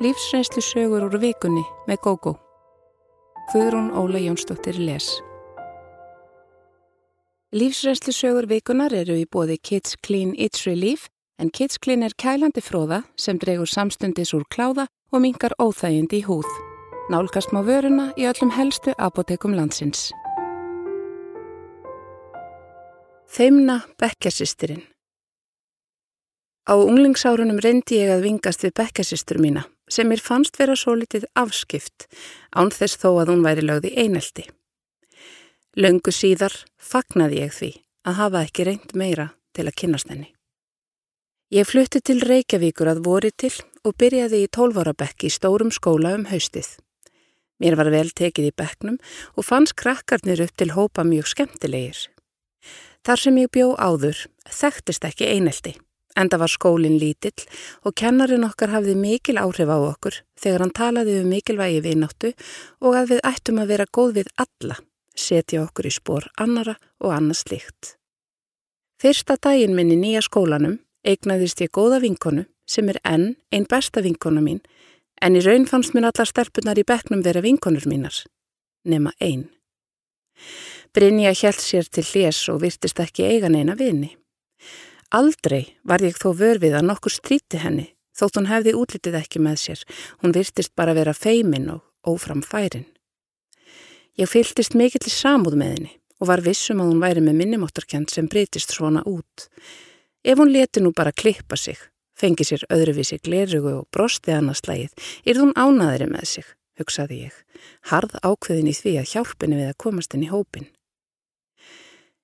Lífsreynslu sögur úr vikunni með GóGó. Guðrún Óla Jónsdóttir les. Lífsreynslu sögur vikunar eru í bóði Kids Clean It's Relief en Kids Clean er kælandi fróða sem dregur samstundis úr kláða og mingar óþægindi í húð. Nálgast má vöruna í öllum helstu apotekum landsins. Feimna bekkjasistirinn Á unglingsárunum reyndi ég að vingast við bekkjasistur mína sem mér fannst vera svo litið afskipt án þess þó að hún væri lögði einelti. Laungu síðar fagnaði ég því að hafa ekki reynd meira til að kynast henni. Ég flutti til Reykjavíkur að vori til og byrjaði í tólvarabekki í stórum skóla um haustið. Mér var vel tekið í bekknum og fanns krakkarnir upp til hópa mjög skemmtilegir. Þar sem ég bjó áður þekktist ekki einelti. Enda var skólinn lítill og kennarin okkar hafði mikil áhrif á okkur þegar hann talaði um mikilvægi viðnáttu og að við ættum að vera góð við alla, setja okkur í spór annara og annars líkt. Fyrsta daginn minn í nýja skólanum eignaðist ég góða vinkonu sem er enn einn besta vinkona mín en í raun fannst mér allar stelpunar í beknum vera vinkonur mínar, nema einn. Brynja hjælt sér til hljés og virtist ekki eigan eina vini. Aldrei var ég þó vörfið að nokkur stríti henni, þótt hún hefði útlitið ekki með sér. Hún virtist bara vera feimin og ófram færin. Ég fyltist mikill í samúð með henni og var vissum að hún væri með minnumáttarkjent sem breytist svona út. Ef hún leti nú bara klippa sig, fengi sér öðruvísi glerugu og brosti annarslægið, er hún ánaðri með sig, hugsaði ég, harð ákveðin í því að hjálpini við að komast inn í hópin.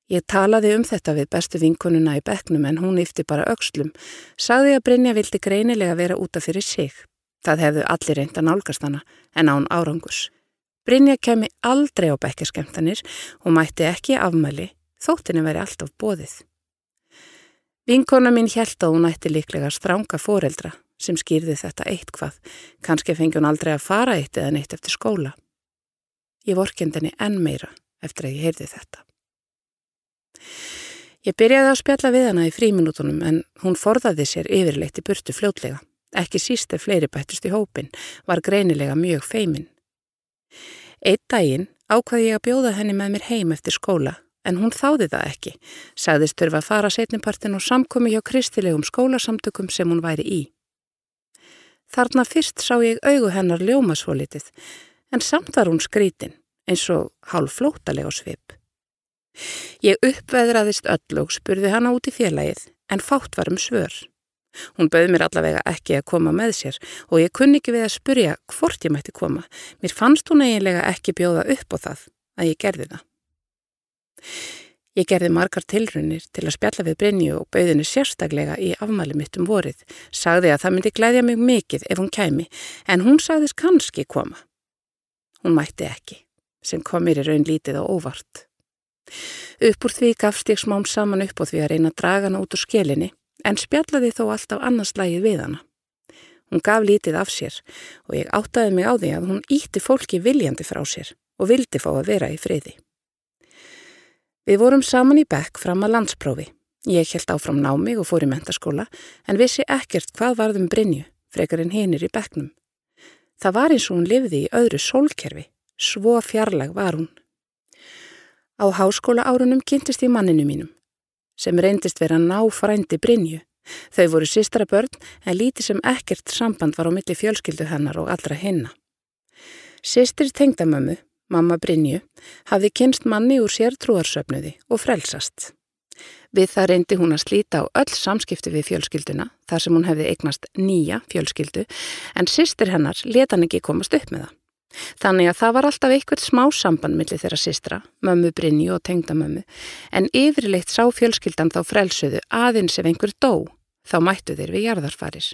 Ég talaði um þetta við bestu vinkonuna í bekknum en hún yfti bara aukslum. Sagði að Brynja vildi greinilega vera útaf fyrir sig. Það hefðu allir reynda nálgast hana en án árangus. Brynja kemi aldrei á bekkaskemtanir og mætti ekki afmæli, þóttinu veri alltaf bóðið. Vinkona mín held að hún ætti líklega stránga foreldra sem skýrði þetta eitt hvað. Kanski fengi hún aldrei að fara eitt eða neitt eftir skóla. Ég vorkend henni enn meira eftir að ég heyrði þetta. Ég byrjaði að spjalla við hana í fríminútonum en hún forðaði sér yfirleitt í burtu fljótlega. Ekki síst ef fleiri bættust í hópin, var greinilega mjög feimin. Eitt daginn ákvaði ég að bjóða henni með mér heim eftir skóla en hún þáði það ekki. Sagðist þurfa að fara setnipartin og samkomi hjá kristilegum skólasamtökum sem hún væri í. Þarna fyrst sá ég augu hennar ljóma svo litið en samt var hún skrítin eins og hálf flótalega svip. Ég uppveðraðist öll og spurði hana út í félagið en fátt var um svör. Hún bauð mér allavega ekki að koma með sér og ég kunni ekki við að spurja hvort ég mætti koma. Mér fannst hún eiginlega ekki bjóða upp á það að ég gerði það. Ég gerði margar tilrunir til að spjalla við Brynju og bauðinu sérstaklega í afmæli mitt um vorið. Sagði að það myndi glæðja mig mikið ef hún kæmi en hún sagðist kannski koma. Hún mætti ekki sem kom mér í raun lítið á óvart. Upp úr því gafst ég smám saman upp á því að reyna að draga hana út úr skelinni en spjallaði þó alltaf annars lægið við hana. Hún gaf lítið af sér og ég áttaði mig á því að hún ítti fólki viljandi frá sér og vildi fá að vera í friði. Við vorum saman í bekk fram að landsprófi. Ég held áfram námi og fór í mentaskóla en vissi ekkert hvað varðum Brynju, frekar en hinnir í bekknum. Það var eins og hún lifði í öðru sólkerfi, svo fjarlag var hún. Á háskóla árunum kynntist ég manninu mínum, sem reyndist vera náfrændi Brynju. Þau voru sistra börn en lítið sem ekkert samband var á milli fjölskyldu hennar og allra hinna. Sistri tengdamömmu, mamma Brynju, hafði kynst manni úr sér trúarsöfnuði og frelsast. Við það reyndi hún að slíta á öll samskipti við fjölskylduna þar sem hún hefði eignast nýja fjölskyldu en sistir hennar leta hann ekki komast upp með það. Þannig að það var alltaf eitthvað smá samband millir þeirra sistra, mömmu Brynju og tengdamömmu, en yfirleitt sá fjölskyldan þá frelsuðu aðeins ef einhver dó, þá mættu þeir við jarðarfarir.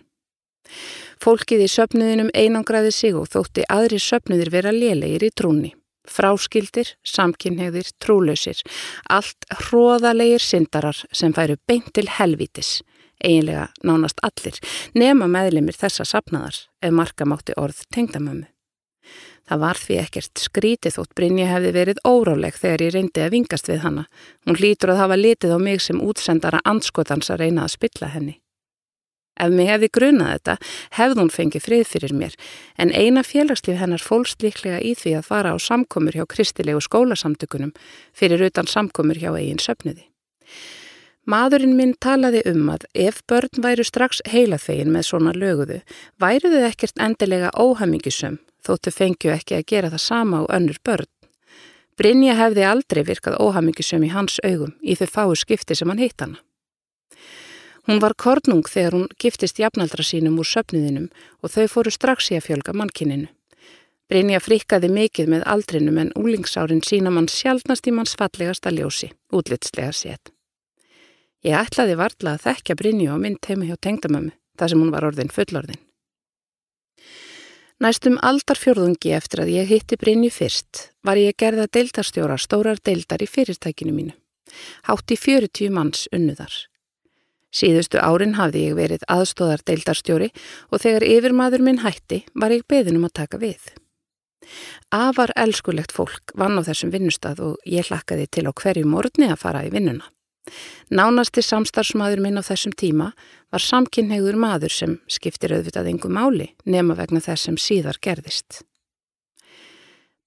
Fólkið í söpnuðinum einangraði sig og þótti aðri söpnuðir vera lélegir í trúni. Fráskildir, samkynhegðir, trúlausir, allt hróðalegir syndarar sem færu beint til helvítis, eiginlega nánast allir, nema meðlimir þessa sapnaðar ef marka mátti orð tengdamömmu. Það var því ekkert skrítið þótt Brynja hefði verið óráleg þegar ég reyndi að vingast við hana. Hún hlýtur að hafa litið á mig sem útsendara anskotans að reyna að spilla henni. Ef mig hefði grunað þetta, hefði hún fengið frið fyrir mér, en eina félagslíf hennar fólst líklega í því að fara á samkomur hjá kristilegu skólasamtökunum fyrir utan samkomur hjá eigin söpniði. Maðurinn minn talaði um að ef börn væru strax heilaþegin með svona löguðu, væruðu ekkert endilega óhamingisum þóttu fengju ekki að gera það sama á önnur börn. Brynja hefði aldrei virkað óhamingisum í hans augum í þau fáu skipti sem hann hitt hana. Hún var kornung þegar hún giftist jafnaldra sínum úr söpniðinum og þau fóru strax í að fjölga mannkininu. Brynja frikkaði mikið með aldrinum en úlingsárin sína mann sjálfnast í manns fallegasta ljósi, útlitslega sétt. Ég ætlaði varla að þekkja Brynju á mynd heima hjá tengdamömmu, þar sem hún var orðin fullorðin. Næstum aldarfjörðungi eftir að ég hitti Brynju fyrst var ég gerða deildarstjóra stórar deildar í fyrirtækinu mínu. Hátt í 40 manns unnuðar. Síðustu árin hafði ég verið aðstóðar deildarstjóri og þegar yfirmaður minn hætti var ég beðinum að taka við. Afar elskulegt fólk vann á þessum vinnustad og ég hlakkaði til á hverju morgni að fara í vinnuna. Nánasti samstarfsmaður minn á þessum tíma var samkynhegður maður sem skiptir auðvitað engu máli nema vegna þess sem síðar gerðist.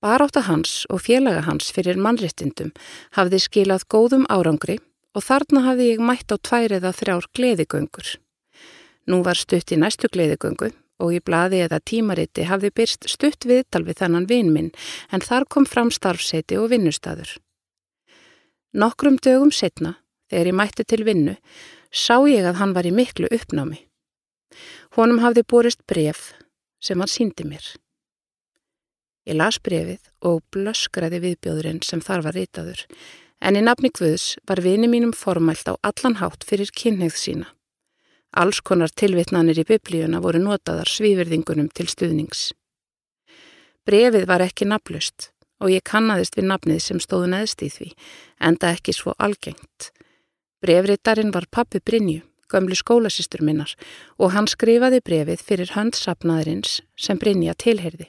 Baráta hans og félaga hans fyrir mannréttindum hafði skilað góðum árangri og þarna hafði ég mætt á tvær eða þrjár gleðigöngur. Nú var stutt í næstu gleðigöngu og í bladi eða tímariti hafði byrst stutt viðtal við þennan vinn minn en þar kom fram starfseiti og vinnustadur. Nokkrum dögum setna, þegar ég mætti til vinnu, sá ég að hann var í miklu uppnámi. Honum hafði borist bref sem hann síndi mér. Ég las brefið og blöskraði viðbjóðurinn sem þar var ritaður en í nafni Guðs var vini mínum formælt á allan hátt fyrir kynneið sína. Alls konar tilvitnanir í biblíuna voru notaðar svíverðingunum til stuðnings. Brefið var ekki naflust og ég kannadist við nafnið sem stóðu neðst í því, enda ekki svo algengt. Brefritarinn var pappi Brynju, gömlu skólasistur minnar, og hann skrifaði brefið fyrir handsapnaðurins sem Brynja tilherði.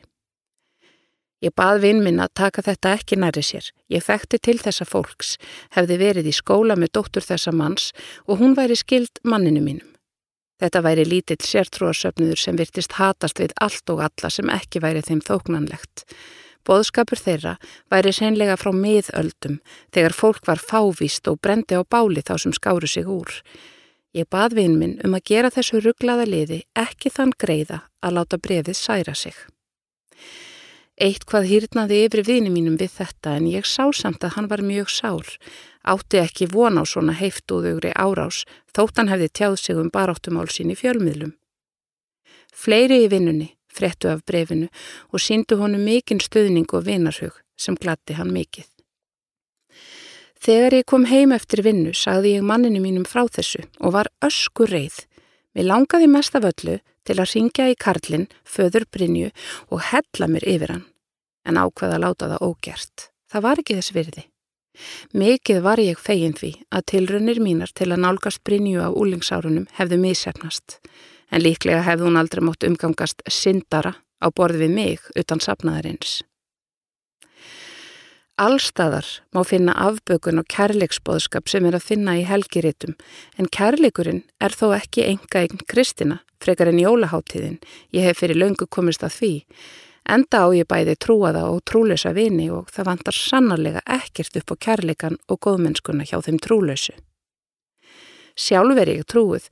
Ég bað vinn minn að taka þetta ekki næri sér. Ég þekkti til þessa fólks, hefði verið í skóla með dóttur þessa manns og hún væri skild manninu mínum. Þetta væri lítill sértrúarsöfnuður sem virtist hatast við allt og alla sem ekki væri þeim þóknanlegt. Bóðskapur þeirra væri seinlega frá miðöldum þegar fólk var fávist og brendi á báli þá sem skáru sig úr. Ég bað vinn minn um að gera þessu rugglaða liði ekki þann greiða að láta brefið særa sig. Eitt hvað hýrnaði yfir vini mínum við þetta en ég sá samt að hann var mjög sár, átti ekki von á svona heiftúðugri árás þótt hann hefði tjáð sig um baráttumál sín í fjölmiðlum. Fleiri í vinnunni frettu af brefinu og síndu honum mikinn stöðning og vinarhug sem glatti hann mikill. Þegar ég kom heim eftir vinnu sagði ég manninu mínum frá þessu og var öskur reið. Mér langaði mest af öllu til að ringja í Karlinn, föður Brynju og hella mér yfir hann, en ákveða láta það ógert. Það var ekki þess virði. Mikið var ég fegin því að tilrönnir mínar til að nálgast Brynju á úlingsárunum hefðu mísefnast, en líklega hefðu hún aldrei mótt umgangast syndara á borð við mig utan sapnaðarins. Allstaðar má finna afbökun og kærleiksbóðskap sem er að finna í helgiritum en kærleikurinn er þó ekki enga eign kristina frekar en jólaháttíðin. Ég hef fyrir löngu komist að því. Enda á ég bæði trúaða og trúlösa vini og það vantar sannarlega ekkert upp á kærleikan og góðmennskuna hjá þeim trúlösu. Sjálf er ég trúið,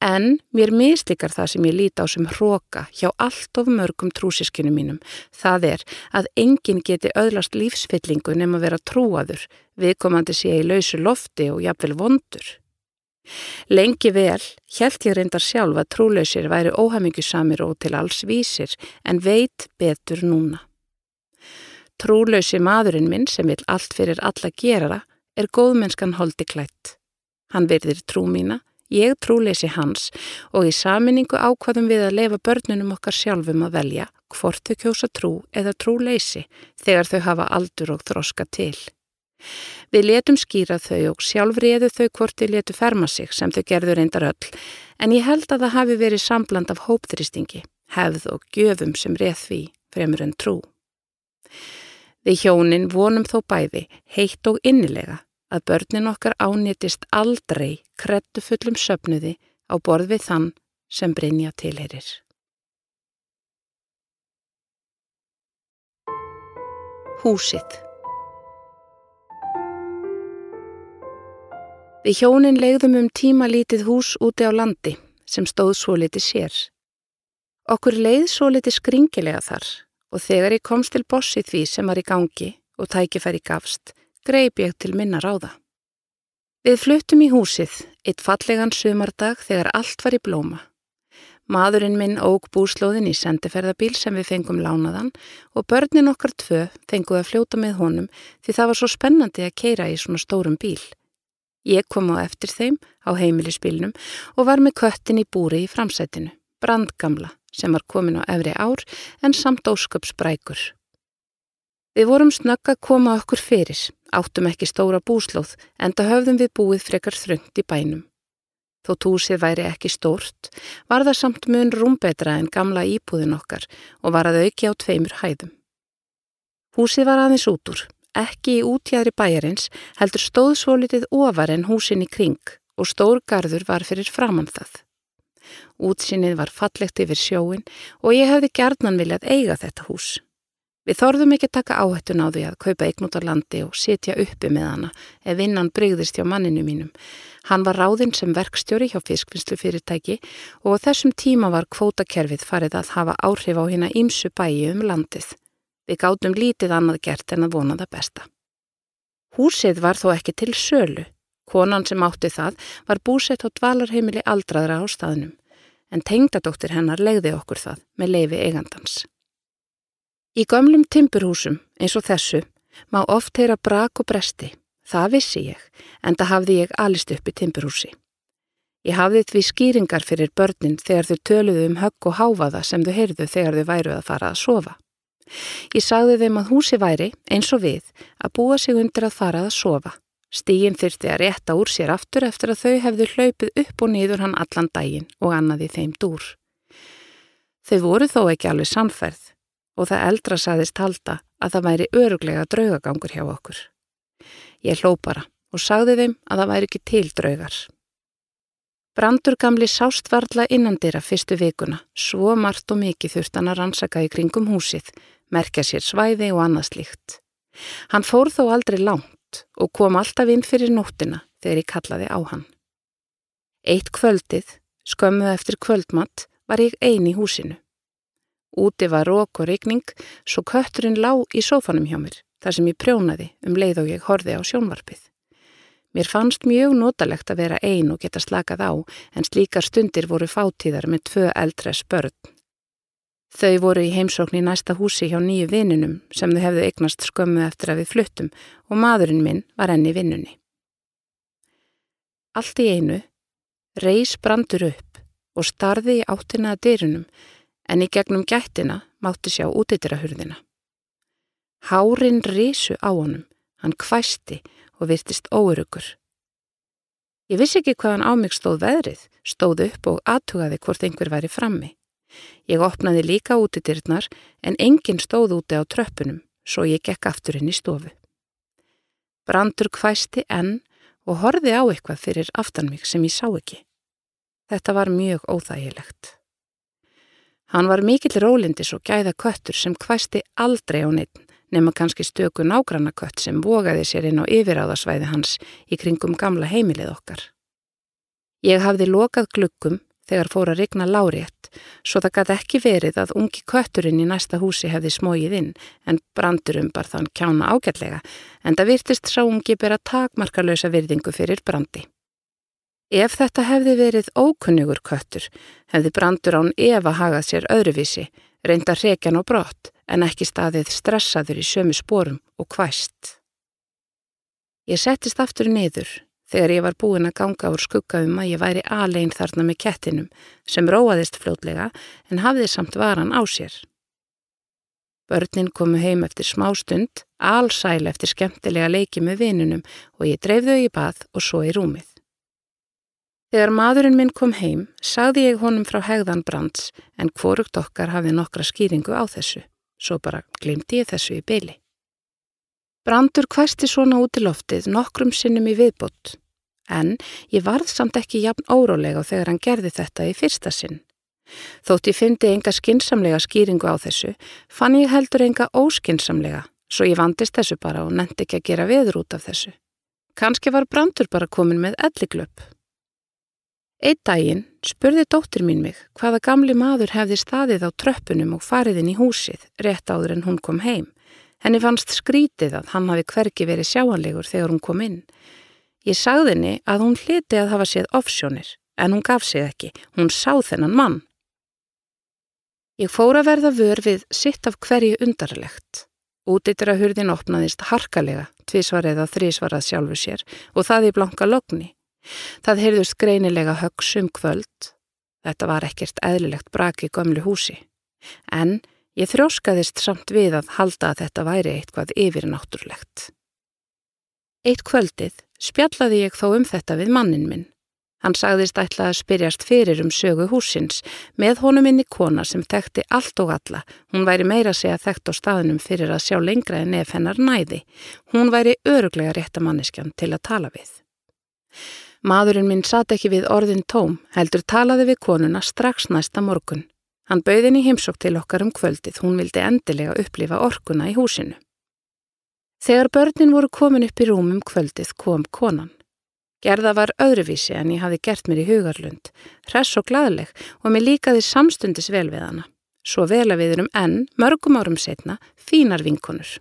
en mér mislikar það sem ég líti á sem hróka hjá allt of mörgum trúsískinu mínum. Það er að enginn geti öðlast lífsfyllingu nema að vera trúaður, viðkomandi sé í lausu lofti og jafnvel vondur. Lengi vel hjælt ég reyndar sjálf að trúlausir væri óhamingisamir og til alls vísir en veit betur núna. Trúlausi maðurinn minn sem vil allt fyrir alla gerara er góðmennskan holdi klætt. Hann verðir trú mína, ég trúleysi hans og í saminningu ákvaðum við að lefa börnunum okkar sjálfum að velja hvort þau kjósa trú eða trúleysi þegar þau hafa aldur og þroska til. Við letum skýra þau og sjálf reðu þau hvort þau letu ferma sig sem þau gerður reyndar öll en ég held að það hafi verið sambland af hópþristingi, hefð og gjöfum sem reð því fremur en trú. Við hjónin vonum þó bæði, heitt og innilega að börnin okkar ánýttist aldrei krettufullum söpnuði á borð við þann sem Brynja tilherir. Húsið Við hjónin legðum um tíma lítið hús úti á landi sem stóð svo litið sér. Okkur leið svo litið skringilega þar og þegar ég komst til bossið því sem var í gangi og tækifæri gafst, greip ég til minna ráða. Við fluttum í húsið, eitt fallegan sumardag þegar allt var í blóma. Maðurinn minn óg búslóðin í sendiferðabíl sem við fengum lánaðan og börnin okkar tvö fenguð að fljóta með honum því það var svo spennandi að keira í svona stórum bíl. Ég kom á eftir þeim á heimilisbílnum og var með köttin í búri í framsætinu, brandgamla sem var komin á efri ár en samt ósköpsbrækur. Við vorum snögg að koma okkur fyrir, áttum ekki stóra búslóð en það höfðum við búið frekar þröngt í bænum. Þó túsið væri ekki stórt, var það samt mun rúmbetra en gamla íbúðin okkar og var að auki á tveimur hæðum. Húsið var aðeins út úr, ekki í útjæðri bæjarins, heldur stóð svo litið ofar en húsin í kring og stór gardur var fyrir framann það. Útsinnið var fallegt yfir sjóin og ég hefði gerðnan viljað eiga þetta hús. Við þorðum ekki taka áhættun á því að kaupa eignút á landi og setja uppi með hana ef vinnan brygðist hjá manninu mínum. Hann var ráðinn sem verkstjóri hjá fiskvinnslu fyrirtæki og á þessum tíma var kvótakerfið farið að hafa áhrif á hérna ímsu bæi um landið. Við gátum lítið annað gert en að vona það besta. Húsið var þó ekki til sölu. Konan sem átti það var búsett á dvalarheimili aldraðra á staðnum en tengdadóttir hennar legði okkur það með leifi eigandans. Í gömlum timburhúsum eins og þessu má oft heyra brak og bresti. Það vissi ég, en það hafði ég alist upp í timburhúsi. Ég hafði því skýringar fyrir börnin þegar þau töluðu um högg og háfaða sem þau heyrðu þegar þau væru að fara að sofa. Ég sagði þeim að húsi væri, eins og við, að búa sig undir að fara að sofa. Stígin þyrti að rétta úr sér aftur eftir að þau hefðu hlaupið upp og niður hann allan daginn og annaði þeim dúr. Þau voru þó ekki alveg samferð og það eldra saðist halda að það væri öruglega draugagangur hjá okkur. Ég hló bara og sagði þeim að það væri ekki til draugar. Brandur gamli sást varla innandira fyrstu vikuna, svo margt og mikið þurft hann að rannsaka í kringum húsið, merkja sér svæði og annað slíkt. Hann fór þó aldrei langt og kom alltaf inn fyrir nóttina þegar ég kallaði á hann. Eitt kvöldið, skömmuð eftir kvöldmatt, var ég eini í húsinu. Úti var rók og regning, svo kötturinn lá í sófanum hjá mér, þar sem ég prjónaði um leið og ég horfi á sjónvarpið. Mér fannst mjög notalegt að vera ein og geta slakað á, en slíkar stundir voru fátíðar með tvö eldres börn. Þau voru í heimsókn í næsta húsi hjá nýju vinnunum sem þau hefðu eignast skömmu eftir að við fluttum og maðurinn minn var enni vinnunni. Allt í einu reys brandur upp og starði í áttina að dyrunum en í gegnum gættina mátti sjá útidirahurðina. Hárin risu á honum, hann kvæsti og virtist óurugur. Ég vissi ekki hvaðan á mig stóð veðrið, stóð upp og aðtugaði hvort einhver væri frammi. Ég opnaði líka útidirnar en enginn stóð úti á tröppunum, svo ég gekk aftur inn í stofu. Brandur kvæsti enn og horfi á eitthvað fyrir aftan mig sem ég sá ekki. Þetta var mjög óþægilegt. Hann var mikill rólindis og gæða köttur sem hvæsti aldrei á neitt nema kannski stöku nágranna kött sem vogaði sér inn á yfiráðasvæði hans í kringum gamla heimilið okkar. Ég hafði lokað glukkum þegar fór að rigna lárétt svo það gæti ekki verið að ungi kötturinn í næsta húsi hefði smóið inn en brandurum bar þann kjána ágætlega en það virtist sá ungi bera takmarkalösa virðingu fyrir brandi. Ef þetta hefði verið ókunnugur köttur, hefði brandur án Eva hagað sér öðruvísi, reynda hrekjan og brott, en ekki staðið stressaður í sömu spórum og hvæst. Ég settist aftur niður þegar ég var búin að ganga úr skugga um að ég væri alein þarna með kettinum sem róaðist fljótlega en hafði samt varan á sér. Börnin komu heim eftir smá stund, allsæl eftir skemmtilega leiki með vinunum og ég dreifðu í bað og svo í rúmið. Þegar maðurinn minn kom heim, sagði ég honum frá hegðan brands en hvorugt okkar hafði nokkra skýringu á þessu. Svo bara glimti ég þessu í byli. Brandur hvæsti svona út í loftið nokkrum sinnum í viðbót. En ég varð samt ekki jafn órólega þegar hann gerði þetta í fyrsta sinn. Þótt ég fyndi enga skinsamlega skýringu á þessu, fann ég heldur enga óskinsamlega, svo ég vandist þessu bara og nefndi ekki að gera veður út af þessu. Kanski var brandur bara komin með elliglöp. Eitt daginn spurði dóttir mín mig hvaða gamli maður hefði staðið á tröppunum og farið inn í húsið rétt áður en hún kom heim. Henni fannst skrítið að hann hafi hverki verið sjáanlegur þegar hún kom inn. Ég sagði henni að hún hliti að hafa séð offsjónir, en hún gaf sig ekki. Hún sá þennan mann. Ég fór að verða vör við sitt af hverju undarlegt. Útýttir að hurðin opnaðist harkalega, tvísvarið að þrísvarað sjálfu sér og það í blanka logni. Það heyrðust greinilega högsum kvöld. Þetta var ekkert eðlilegt braki gömlu húsi. En ég þróskaðist samt við að halda að þetta væri eitthvað yfirnáttúrlegt. Eitt kvöldið spjallaði ég þó um þetta við mannin minn. Hann sagðist ætla að spyrjast fyrir um sögu húsins með honum inn í kona sem þekkti allt og alla. Hún væri meira segja þekkt á staðinum fyrir að sjá lengra en ef hennar næði. Hún væri öruglega réttamanniskjan til að tala við. Maðurinn minn satt ekki við orðin tóm, heldur talaði við konuna strax næsta morgun. Hann bauðin í heimsók til okkar um kvöldið, hún vildi endilega upplifa orkuna í húsinu. Þegar börnin voru komin upp í rúmum kvöldið kom konan. Gerða var öðruvísi en ég hafi gert mér í hugarlund, hress og gladleg og mér líkaði samstundis vel við hana. Svo vel að við erum enn, mörgum árum setna, fínar vinkonur.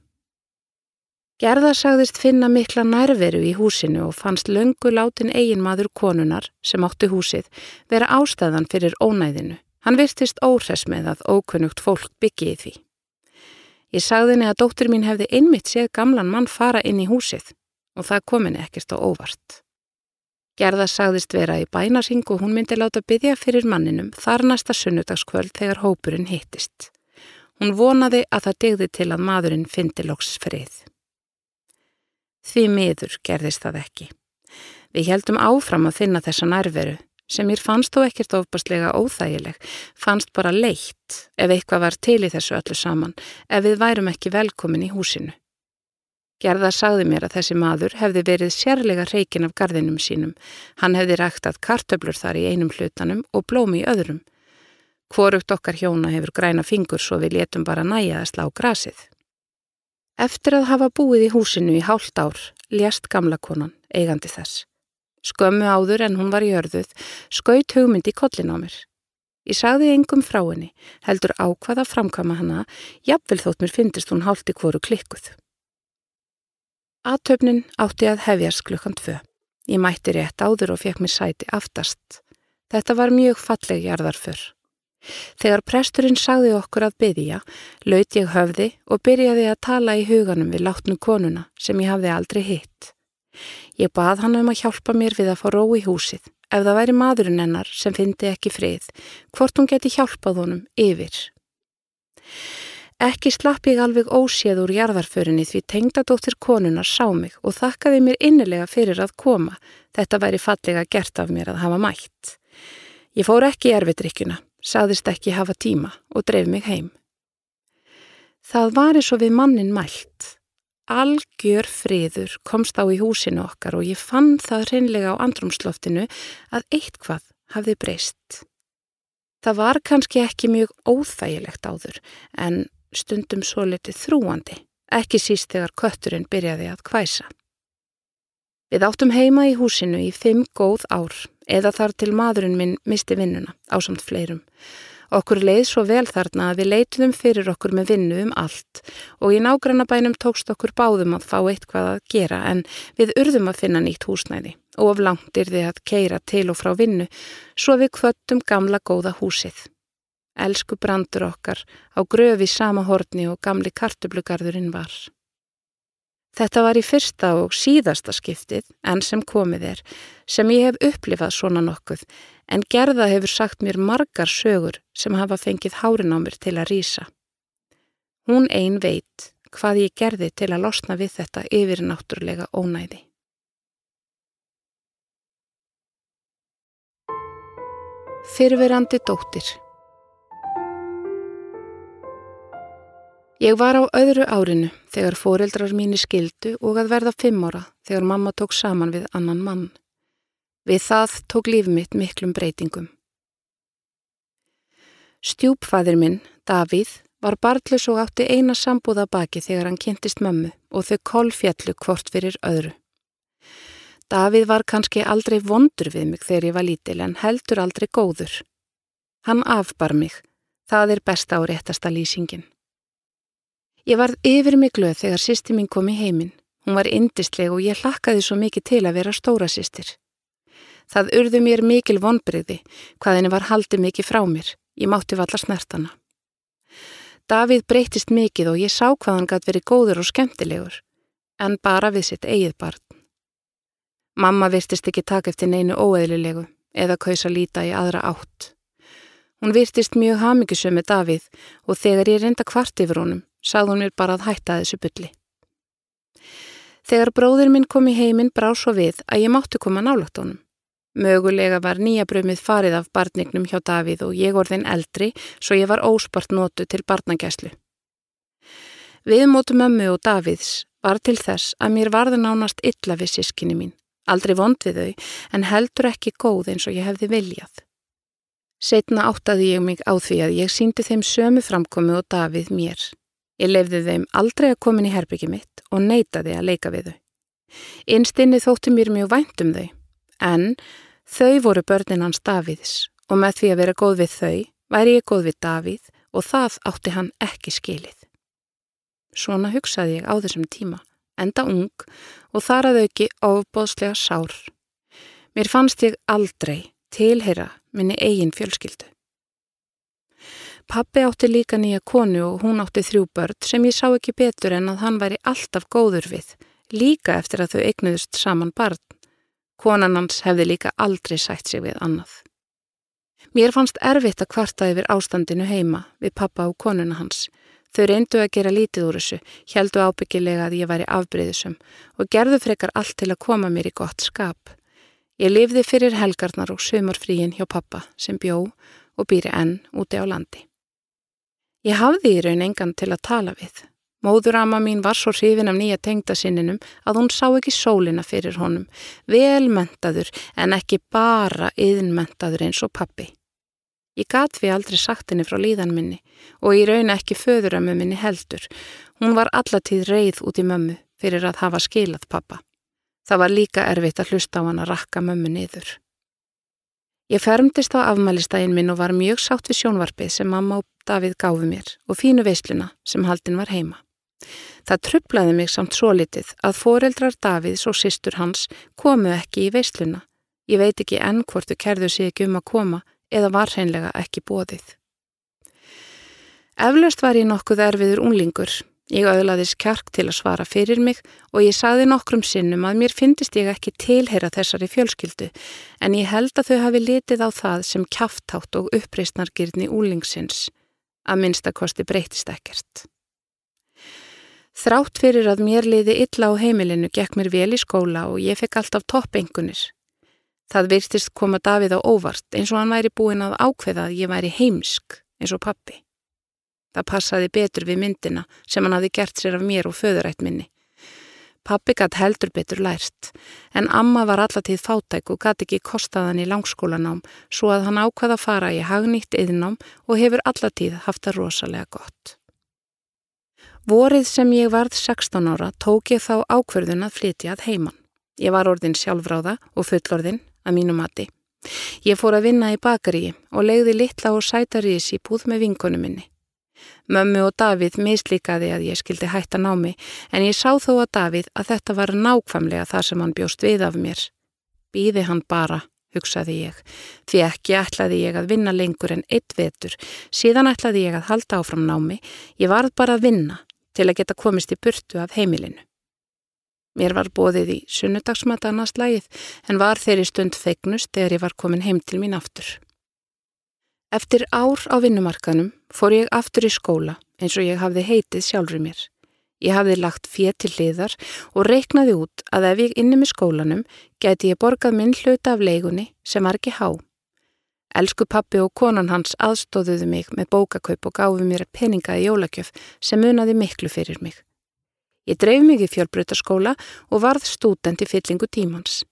Gerða sagðist finna mikla nærveru í húsinu og fannst löngu látin eiginmaður konunar sem átti húsið vera ástæðan fyrir ónæðinu. Hann virtist óhress með að ókunnugt fólk byggi í því. Ég sagði henni að dóttur mín hefði einmitt séð gamlan mann fara inn í húsið og það kominni ekkert á óvart. Gerða sagðist vera í bænasing og hún myndi láta byggja fyrir manninum þar næsta sunnudagskvöld þegar hópurinn hittist. Hún vonaði að það degði til að maðurinn fyndi loks frið. Því miður gerðist það ekki. Við heldum áfram að finna þessa nærveru sem mér fannst þó ekkert ofbastlega óþægileg, fannst bara leitt ef eitthvað var til í þessu öllu saman, ef við værum ekki velkomin í húsinu. Gerða sagði mér að þessi maður hefði verið sérlega reikin af gardinum sínum. Hann hefði ræktað kartöblur þar í einum hlutanum og blómi í öðrum. Hvorugt okkar hjóna hefur græna fingur svo við letum bara næja að slá grasið. Eftir að hafa búið í húsinu í hálft ár lést gamla konan, eigandi þess. Skömmu áður en hún var í örðuð, skaut hugmyndi kollin á mér. Ég sagði engum frá henni, heldur ákvaða framkama hana, jafnvel þótt mér fyndist hún hálft í hvoru klikkuð. Aðtöfnin átti að hefjast klukkan tvö. Ég mætti rétt áður og fekk mér sæti aftast. Þetta var mjög falleg jarðar fyrr. Þegar presturinn sagði okkur að byggja, laut ég höfði og byrjaði að tala í huganum við látnu konuna sem ég hafði aldrei hitt. Ég bað hann um að hjálpa mér við að fá ró í húsið, ef það væri maðurinn hennar sem fyndi ekki frið, hvort hún geti hjálpað honum yfir. Ekki slapp ég alveg óséð úr jarðarförinni því tengdadóttir konunar sá mig og þakkaði mér innilega fyrir að koma, þetta væri fallega gert af mér að hafa mætt. Ég fór ekki erfiðrykkuna sagðist ekki hafa tíma og dreif mig heim. Það var eins og við mannin mælt. Algjör friður komst á í húsinu okkar og ég fann það hreinlega á andrumsloftinu að eitthvað hafði breyst. Það var kannski ekki mjög óþægilegt áður en stundum svo litið þrúandi, ekki síst þegar kötturinn byrjaði að kvæsa. Við áttum heima í húsinu í fimm góð ár eða þar til maðurinn minn misti vinnuna á samt fleirum. Okkur leið svo vel þarna að við leituðum fyrir okkur með vinnu um allt og í nágrannabænum tókst okkur báðum að fá eitthvað að gera en við urðum að finna nýtt húsnæði og of langt er þið að keira til og frá vinnu svo við kvöttum gamla góða húsið. Elsku brandur okkar á gröfi sama horni og gamli kartublugarðurinn var. Þetta var í fyrsta og síðasta skiptið, enn sem komið er, sem ég hef upplifað svona nokkuð, en gerða hefur sagt mér margar sögur sem hafa fengið hárin á mér til að rýsa. Hún ein veit hvað ég gerði til að losna við þetta yfir náttúrulega ónæði. Fyrverandi dóttir Ég var á öðru árinu þegar foreldrar mínu skildu og að verða fimm ára þegar mamma tók saman við annan mann. Við það tók líf mitt miklum breytingum. Stjúpfæðir minn, Davíð, var barðlus og átti eina sambúða baki þegar hann kynntist mömmu og þau kolfjallu hvort fyrir öðru. Davíð var kannski aldrei vondur við mig þegar ég var lítil en heldur aldrei góður. Hann afbar mig, það er besta og réttasta lýsingin. Ég varð yfir mig glöð þegar sýsti mín kom í heiminn. Hún var indisleg og ég hlakkaði svo mikið til að vera stóra sýstir. Það urðu mér mikil vonbreyði hvað henni var haldið mikið frá mér. Ég mátti valla snertana. Davíð breytist mikið og ég sá hvað hann gæti verið góður og skemmtilegur, en bara við sitt eigið barn. Mamma virtist ekki taka eftir neinu óeðlilegu eða kausa líta í aðra átt. Hún virtist mjög hamigisum með Davíð og þegar ég reynda kvart yfir honum, sað hún mér bara að hætta þessu bylli. Þegar bróðir minn kom í heiminn brá svo við að ég mátti koma nálagt honum. Mögulega var nýja brömið farið af barnignum hjá Davíð og ég orðin eldri svo ég var óspart nótu til barnagæslu. Viðmótu mömmu og Davíðs var til þess að mér varði nánast illa við sískinni mín, aldrei vond við þau en heldur ekki góð eins og ég hefði viljað. Setna áttaði ég mig á því að ég síndi þeim sömu framkomi og Davíð mér. Ég lefði þeim aldrei að komin í herbyggi mitt og neytaði að leika við þau. Einstinni þótti mér mjög vænt um þau en þau voru börnin hans Davíðs og með því að vera góð við þau væri ég góð við Davíð og það átti hann ekki skilið. Svona hugsaði ég á þessum tíma, enda ung og þar að auki ofbóðslega sár. Mér fannst ég aldrei tilheyra minni eigin fjölskyldu. Pappi átti líka nýja konu og hún átti þrjú börn sem ég sá ekki betur en að hann væri alltaf góður við, líka eftir að þau eignuðust saman barn. Konan hans hefði líka aldrei sætt sig við annað. Mér fannst erfitt að kvarta yfir ástandinu heima við pappa og konuna hans. Þau reyndu að gera lítið úr þessu, heldu ábyggilega að ég væri afbreyðisum og gerðu frekar allt til að koma mér í gott skap. Ég lifði fyrir helgarnar og sömurfríin hjá pappa sem bjó og býri enn úti á landi. Ég hafði í raun engan til að tala við Móðurama mín var svo hrifin af nýja tengdasinninum að hún sá ekki sólina fyrir honum, velmentaður en ekki bara yðnmentaður eins og pappi. Ég gat við aldrei sagt henni frá líðan minni og ég rauna ekki föðurammu minni heldur. Hún var allatíð reið út í mömmu fyrir að hafa skilað pappa. Það var líka erfitt að hlusta á hann að rakka mömmu niður. Ég fermtist á afmælistægin minn og var mjög sátt við sjónvarpið sem mamma og Davíð gáfi mér og fínu veisluna sem haldin var heima. Það trublaði mig samt svo litið að foreldrar Davids og sýstur hans komu ekki í veisluna. Ég veit ekki enn hvort þau kerðu sig ekki um að koma eða var hreinlega ekki bóðið. Eflaust var ég nokkuð erfiður unglingur. Ég auðlaðis kjark til að svara fyrir mig og ég saði nokkrum sinnum að mér finnist ég ekki tilheyra þessari fjölskyldu en ég held að þau hafi litið á það sem kjáftátt og uppreistnargirni úlingsins. Að minnstakosti breytist ekkert. Þrátt fyrir að mér liði illa á heimilinu gekk mér vel í skóla og ég fekk alltaf toppengunir. Það virtist koma Davíð á óvart eins og hann væri búin að ákveða að ég væri heimsk eins og pappi. Það passaði betur við myndina sem hann hafi gert sér af mér og föðurætt minni. Pappi gatt heldur betur lært en amma var allatíð fátæk og gatt ekki kostaðan í langskólanám svo að hann ákvaða að fara í hagnýtt yðnám og hefur allatíð haft það rosalega gott. Vorið sem ég varð 16 ára tók ég þá ákverðun að flytja að heiman. Ég var orðin sjálfráða og fullorðin að mínu mati. Ég fór að vinna í bakaríi og legði litla og sætarís í búð með vinkonu minni. Mömmu og Davíð mislíkaði að ég skildi hætta námi en ég sá þó að Davíð að þetta var nákvæmlega það sem hann bjóst við af mér. Býði hann bara, hugsaði ég, því ekki ætlaði ég að vinna lengur en eitt vetur, síðan ætlaði ég að halda áfram námi, ég varð bara að vinna til að geta komist í burtu af heimilinu. Mér var bóðið í sunnudagsmata annars lægið en var þeirri stund feignust þegar ég var komin heim til mín aftur. Eftir ár á vinnumarkanum fór ég aftur í skóla eins og ég hafði heitið sjálfur mér. Ég hafði lagt fér til liðar og reiknaði út að ef ég inni með skólanum gæti ég borgað minn hluta af leigunni sem var ekki há. Elsku pappi og konan hans aðstóðuðu mig með bókakaup og gáfi mér peninga í jólakjöf sem munaði miklu fyrir mig. Ég dreif mig í fjölbreytaskóla og varð stúdent í fyllingu tímans.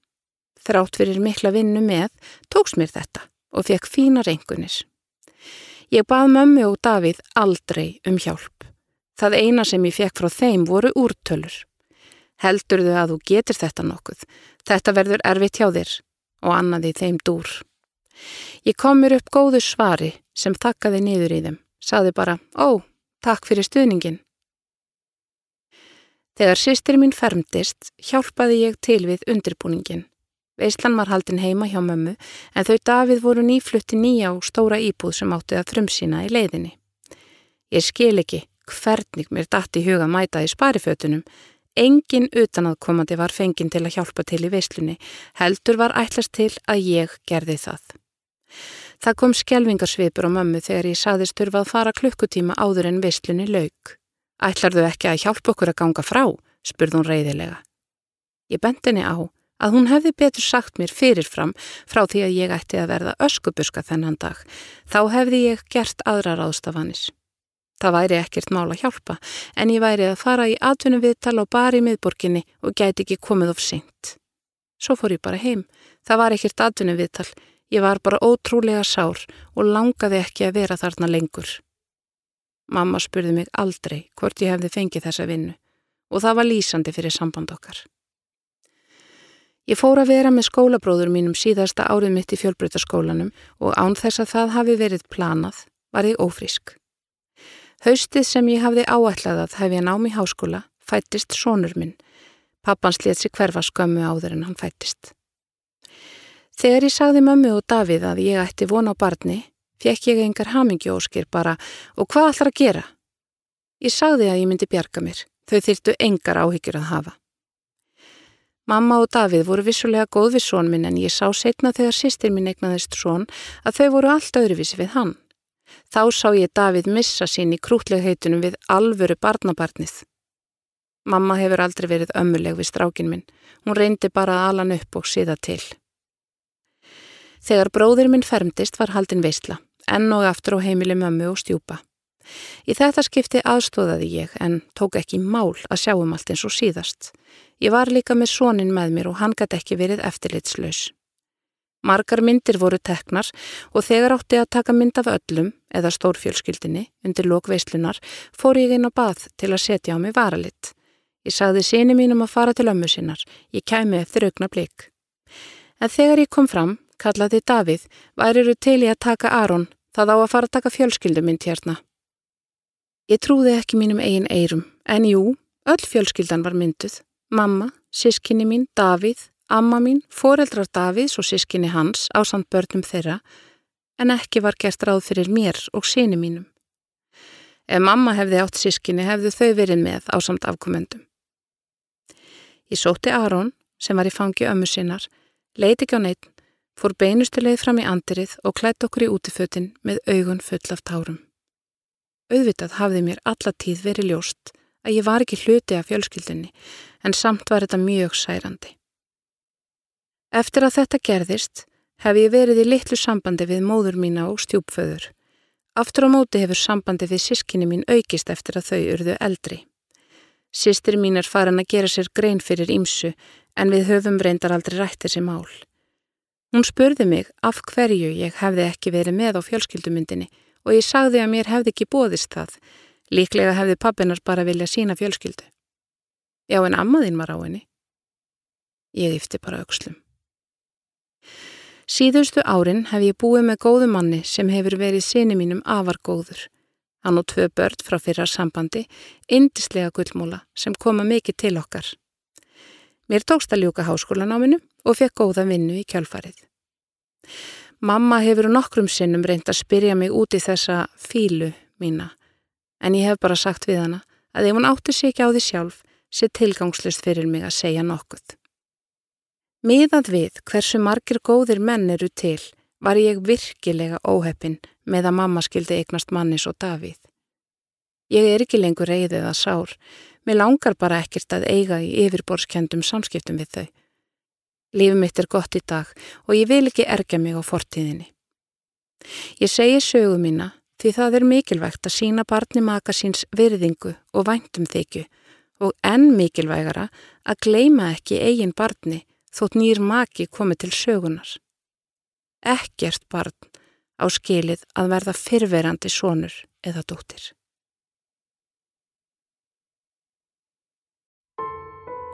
þrátt fyrir mikla vinnu með, tóks mér þetta og fekk fína reyngunis. Ég bað mömmu og Davíð aldrei um hjálp. Það eina sem ég fekk frá þeim voru úrtölur. Heldur þau að þú getur þetta nokkuð. Þetta verður erfitt hjá þér og annaði þeim dúr. Ég kom mér upp góðu svari sem þakkaði niður í þeim. Saði bara, ó, takk fyrir stuðningin. Þegar sýstir mín fermdist, hjálpaði ég til við undirbúningin. Veislan var haldin heima hjá mömmu en þau Davíð voru nýflutti nýja og stóra íbúð sem átti að frumsýna í leiðinni. Ég skil ekki hvernig mér dætt í huga mæta í sparifötunum. Engin utanaðkomandi var fenginn til að hjálpa til í veislunni, heldur var ætlast til að ég gerði það. Það kom skjelvingarsvipur á mömmu þegar ég saðist þurfa að fara klukkutíma áður en veislunni lauk. Ætlar þau ekki að hjálpa okkur að ganga frá? spurði hún reyðilega. Ég bent henni á að hún hefði betur sagt mér fyrirfram frá því að ég ætti að verða öskubuska þennan dag, þá hefði ég gert aðra ráðstafanis. Það væri ekkert mál að hjálpa, en ég væri að fara í atvinnum viðtal bara í miðborginni og gæti ekki komið of seint. Svo fór ég bara heim. Það var ekkert atvinnum viðtal. Ég var bara ótrúlega sár og langaði ekki að vera þarna lengur. Mamma spurði mig aldrei hvort ég hefði fengið þessa vinnu og það var lýsandi fyrir samband okkar. Ég fór að vera með skólabróður mínum síðasta árið mitt í fjölbreytaskólanum og án þess að það hafi verið planað var ég ófrísk. Haustið sem ég hafði áætlað að hef ég námi í háskóla fættist sónur minn. Pappans let sér hverfa skömmu áður en hann fættist. Þegar ég sagði mömmu og Davíð að ég ætti von á barni, fekk ég engar hamingjóskir bara og hvað ætlar að gera? Ég sagði að ég myndi bjarga mér, þau þyrtu engar áhyggjur að hafa. Mamma og Davíð voru vissulega góð við són minn en ég sá setna þegar sýstir minn eignaðist són að þau voru allt öðruvísi við hann. Þá sá ég Davíð missa sín í krútlegheitunum við alvöru barnabarnið. Mamma hefur aldrei verið ömmuleg við strákin minn. Hún reyndi bara að alan upp og síða til. Þegar bróðir minn fermdist var haldin veistla, enn og aftur á heimili mömmu og stjúpa. Í þetta skipti aðstóðaði ég en tók ekki mál að sjá um allt eins og síðast. Ég var líka með sónin með mér og hann gæti ekki verið eftirlitslaus. Margar myndir voru teknar og þegar átti að taka mynd af öllum, eða stórfjölskyldinni, undir lókveislunar, fór ég inn á bað til að setja á mig varalitt. Ég sagði síni mínum að fara til ömmu sinnar, ég kæmi eftir augna blik. En þegar ég kom fram, kallaði Davíð, væriru til ég að taka Aron, það á að fara að taka fjölskyldumynd hérna. Ég trúði ekki mínum eigin eirum, en jú, öll fjölskyldan var mynduð. Mamma, sískinni mín, Davíð, amma mín, foreldrar Davíðs og sískinni hans á samt börnum þeirra en ekki var gert ráð fyrir mér og síni mínum. Ef mamma hefði átt sískinni hefðu þau verið með á samt afkomendum. Ég sótti Aron sem var í fangi ömmu sinnar, leiti ekki á neitt, fór beinustileið fram í andirið og klætt okkur í útifötin með augun full af tárum. Auðvitað hafði mér alla tíð verið ljóst að ég var ekki hluti af fjölskyldunni en samt var þetta mjög særandi. Eftir að þetta gerðist hef ég verið í litlu sambandi við móður mína og stjúpföður. Aftur á móti hefur sambandi við sískinni mín aukist eftir að þau urðu eldri. Sistir mín er farin að gera sér grein fyrir ímsu en við höfum reyndar aldrei rætt þessi mál. Hún spurði mig af hverju ég hefði ekki verið með á fjölskyldumyndinni og ég sagði að mér hefði ekki bóðist það Líklega hefði pappinar bara vilja sína fjölskyldu. Já, en ammaðinn var á henni. Ég yfti bara aukslum. Síðustu árin hef ég búið með góðu manni sem hefur verið sinni mínum afar góður. Hann og tvö börn frá fyrra sambandi, indislega gullmóla sem koma mikið til okkar. Mér tókst að ljúka háskólanáminu og fekk góða vinnu í kjálfarið. Mamma hefur nokkrum sinnum reynd að spyrja mig út í þessa fílu mína en ég hef bara sagt við hana að ef hún átti sig ekki á því sjálf sé tilgangslust fyrir mig að segja nokkuð. Miðað við hversu margir góðir menn eru til var ég virkilega óheppin með að mamma skildi eignast mannis og Davíð. Ég er ekki lengur reyðið að sár, mér langar bara ekkert að eiga í yfirborskjöndum samskiptum við þau. Lífið mitt er gott í dag og ég vil ekki erga mig á fortíðinni. Ég segi sögu mína því það er mikilvægt að sína barni maka síns virðingu og væntum þykju og enn mikilvægara að gleima ekki eigin barni þótt nýr maki komi til sögunar. Ekkert barn á skilið að verða fyrverandi sonur eða dóttir.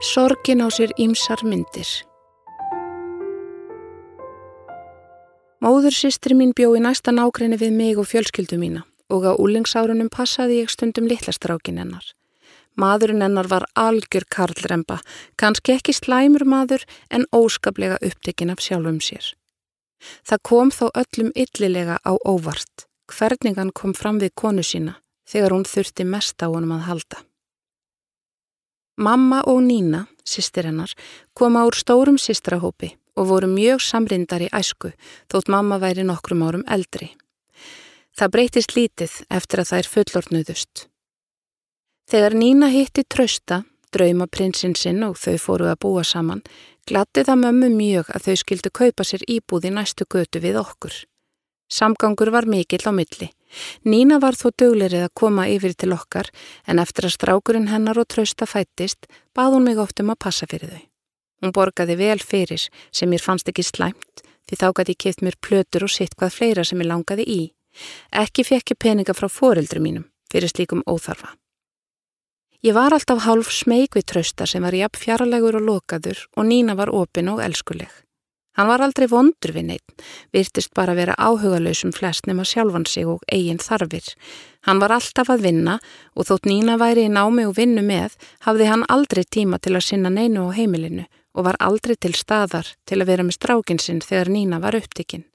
Sorgin á sér ímsar myndir. Móður sýstri mín bjó í næsta nákrenni við mig og fjölskyldu mína og á úlingsárunum passaði ég stundum litlastrákin hennar. Maðurinn hennar var algjör karlremba, kannski ekki slæmur maður en óskaplega upptekinn af sjálfum sér. Það kom þó öllum yllilega á óvart, hvernig hann kom fram við konu sína þegar hún þurfti mest á honum að halda. Mamma og Nína, sýstir hennar, koma úr stórum sýstrahópi og voru mjög samrindar í æsku þótt mamma væri nokkrum árum eldri. Það breytist lítið eftir að það er fullortnuðust. Þegar Nína hitti trösta, drauma prinsinn sinn og þau fóru að búa saman, glatti það mömmu mjög að þau skildu kaupa sér íbúð í næstu götu við okkur. Samgangur var mikill á milli. Nína var þó döglerið að koma yfir til okkar en eftir að strákurinn hennar og trösta fættist bað hún mig oft um að passa fyrir þau. Hún borgaði vel fyrir sem mér fannst ekki slæmt því þá gæti ég kipt mér plötur og sitt hvað fleira sem ég langaði í. Ekki fekk ég peninga frá foreldru mínum fyrir slíkum óþarfa. Ég var alltaf hálf smeg við trösta sem var jafn fjarlægur og lokaður og Nína var opin og elskuleg. Hann var aldrei vondur við neitt, virtist bara vera áhugalösum flest nema sjálfan sig og eigin þarfir. Hann var alltaf að vinna og þótt Nína væri í námi og vinnu með, hafði hann aldrei tíma til að sinna neinu á heimilinu og var aldrei til staðar til að vera með strákinsinn þegar Nína var upptikinn.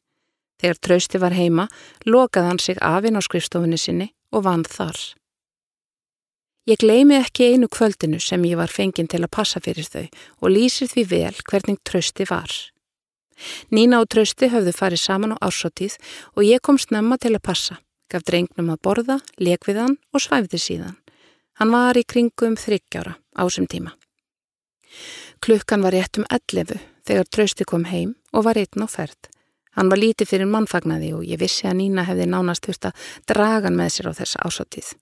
Þegar trausti var heima, lokaði hann sig afinn á skrifstofunni sinni og vann þar. Ég gleimi ekki einu kvöldinu sem ég var fenginn til að passa fyrir þau og lýsir því vel hvernig trausti var. Nína og Trausti höfðu farið saman á ársóttíð og ég kom snemma til að passa, gaf drengnum að borða, leik við hann og svæfði síðan. Hann var í kringum þryggjára á sem tíma. Klukkan var rétt um 11 þegar Trausti kom heim og var einn á ferð. Hann var lítið fyrir mannfagnaði og ég vissi að Nína hefði nánast þurft að draga hann með sér á þessa ásóttíð.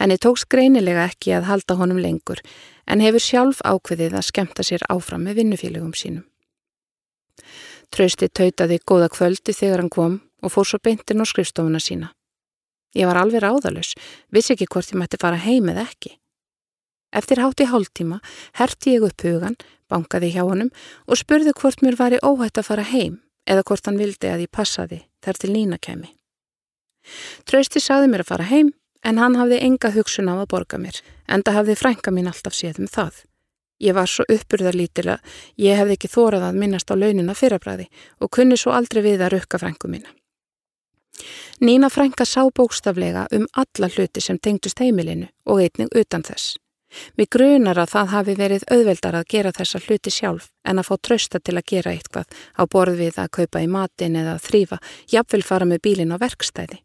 Henni tóks greinilega ekki að halda honum lengur en hefur sjálf ákveðið að skemta sér áfram með vinnufélögum sínum. Trausti tautaði góða kvöldi þegar hann kom og fór svo beintin á skrifstofuna sína. Ég var alveg ráðalus, vissi ekki hvort ég mætti fara heim eða ekki. Eftir hátti hálftíma herti ég upp hugan, bankaði hjá honum og spurði hvort mér var í óhætt að fara heim eða hvort hann vildi að ég passaði þar til Nína kemi. Trausti saði mér að fara heim en hann hafði enga hugsun á að borga mér, enda hafði frænka mín alltaf séð um það. Ég var svo uppurðarlítil að ég hefði ekki þórað að minnast á launina fyrrabræði og kunni svo aldrei við að rukka frængu mína. Nína frænga sá bókstaflega um alla hluti sem tengdust heimilinu og einning utan þess. Við grunar að það hafi verið auðveldar að gera þessa hluti sjálf en að fá trösta til að gera eitthvað á borð við að kaupa í matin eða að þrýfa, jafnvel fara með bílin á verkstæði.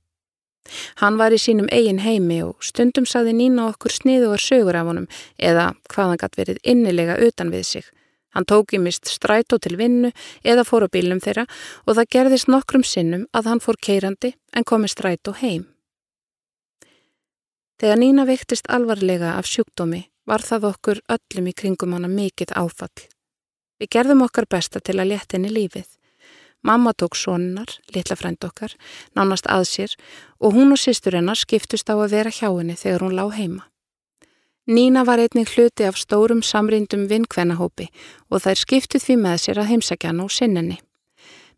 Hann var í sínum eigin heimi og stundum saði Nína okkur sniðugar sögur af honum eða hvað hann gætt verið innilega utan við sig. Hann tók í mist strætó til vinnu eða fór á bílum þeirra og það gerðist nokkrum sinnum að hann fór keirandi en komi strætó heim. Þegar Nína veiktist alvarlega af sjúkdómi var það okkur öllum í kringum hana mikið áfall. Við gerðum okkar besta til að létta henni lífið. Mamma tók sonunar, litla frend okkar, nánast að sér og hún og sýstur hennar skiptust á að vera hjá henni þegar hún lág heima. Nína var einnig hluti af stórum samrindum vinkvennahópi og þær skiptuð því með sér að heimsækja hann á sinninni.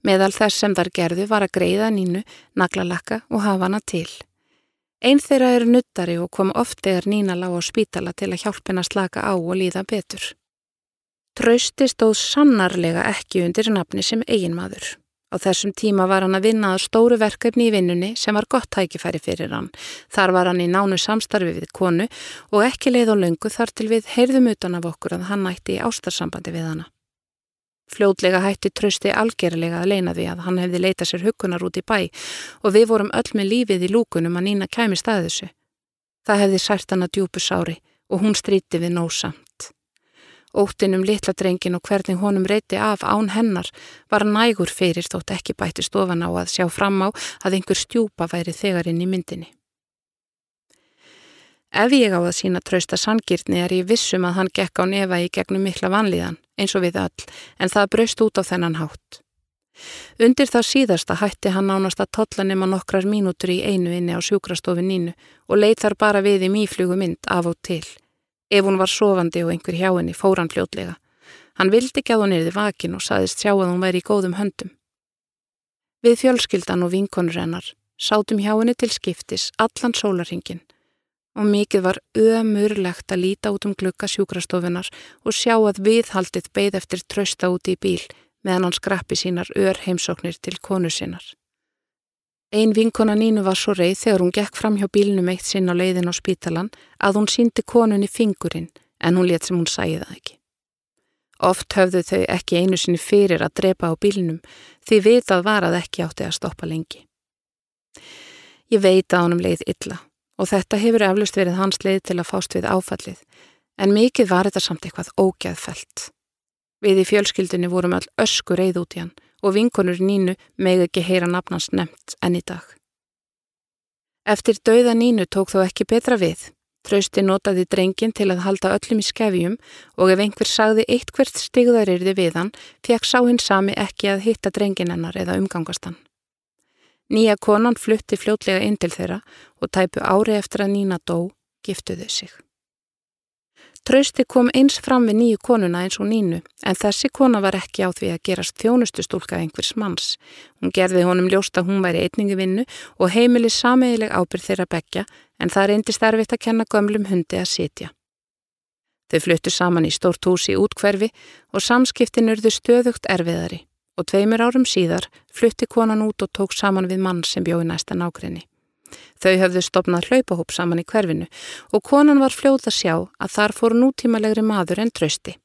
Meðal þess sem þar gerðu var að greiða Nínu, naglalakka og hafa hana til. Einn þeirra er nuttari og kom oft eða Nína lág á spítala til að hjálpina slaka á og líða betur. Trausti stóð sannarlega ekki undir nafni sem eiginmaður. Á þessum tíma var hann að vinna að stóru verkefni í vinnunni sem var gott tækifæri fyrir hann. Þar var hann í nánu samstarfi við konu og ekki leið og löngu þar til við heyrðum utan af okkur að hann ætti í ástarsambandi við hana. Fljótlega hætti Trausti algerlega að leina því að hann hefði leitað sér hugunar út í bæ og við vorum öll með lífið í lúkunum að Nína kæmi staðið þessu. Það hefði sært hann að djúpu sári og hún stríti við nósamt. Óttin um litla drengin og hvernig honum reyti af án hennar var nægur fyrir þótt ekki bætti stofan á að sjá fram á að einhver stjúpa væri þegar inn í myndinni. Ef ég á að sína trausta sangirtni er ég vissum að hann gekk á nefa í gegnum mikla vanlíðan eins og við öll, en það braust út á þennan hátt. Undir það síðasta hætti hann nánast að totla nema nokkrar mínútur í einu inni á sjúkrastofin nínu og leitt þar bara við í mýflugu mynd af og til. Ef hún var sofandi og einhver hjá henni fór hann fljótlega. Hann vildi ekki að hún erði vakin og saðist sjá að hún væri í góðum höndum. Við fjölskyldan og vinkonur hennar sátum hjá henni til skiptis allan sólarhingin og mikið var ömurlegt að líta út um glukka sjúkrastofunar og sjá að viðhaldið beigð eftir trösta úti í bíl meðan hann skrappi sínar ör heimsóknir til konu sinnar. Ein vinkona Nínu var svo reið þegar hún gekk fram hjá bílnum eitt sinn á leiðin á spítalan að hún síndi konunni fingurinn en hún let sem hún sæði það ekki. Oft höfðu þau ekki einu sinni fyrir að drepa á bílnum því vitað var að ekki átti að stoppa lengi. Ég veit að honum leið illa og þetta hefur eflust verið hans leið til að fást við áfallið, en mikið var þetta samt eitthvað ógæðfælt. Við í fjölskyldunni vorum all ösku reið út í hann og vinkonur Nínu megði ekki heyra nafnans nefnt enn í dag. Eftir dauða Nínu tók þó ekki betra við. Trausti notaði drengin til að halda öllum í skefjum og ef einhver sagði eitt hvert stigðarirði við hann, fekk sá hinn sami ekki að hitta drengin hennar eða umgangast hann. Nýja konan flutti fljótlega inn til þeirra og tæpu ári eftir að Nína dó, giftuðu sig. Trausti kom eins fram við nýju konuna eins og Nínu en þessi kona var ekki á því að gerast þjónustustúlka einhvers manns. Hún gerði honum ljóst að hún væri eitningi vinnu og heimili sameigileg ábyrð þeirra begja en það reyndist erfitt að kenna gömlum hundi að sitja. Þau fluttu saman í stórt hús í útkverfi og samskiptin urðu stöðugt erfiðari og tveimur árum síðar flutti konan út og tók saman við mann sem bjóði næsta nákrenni. Þau höfðu stopnað hlaupahóp saman í hverfinu og konan var fljóð að sjá að þar fór nútímalegri maður en trösti.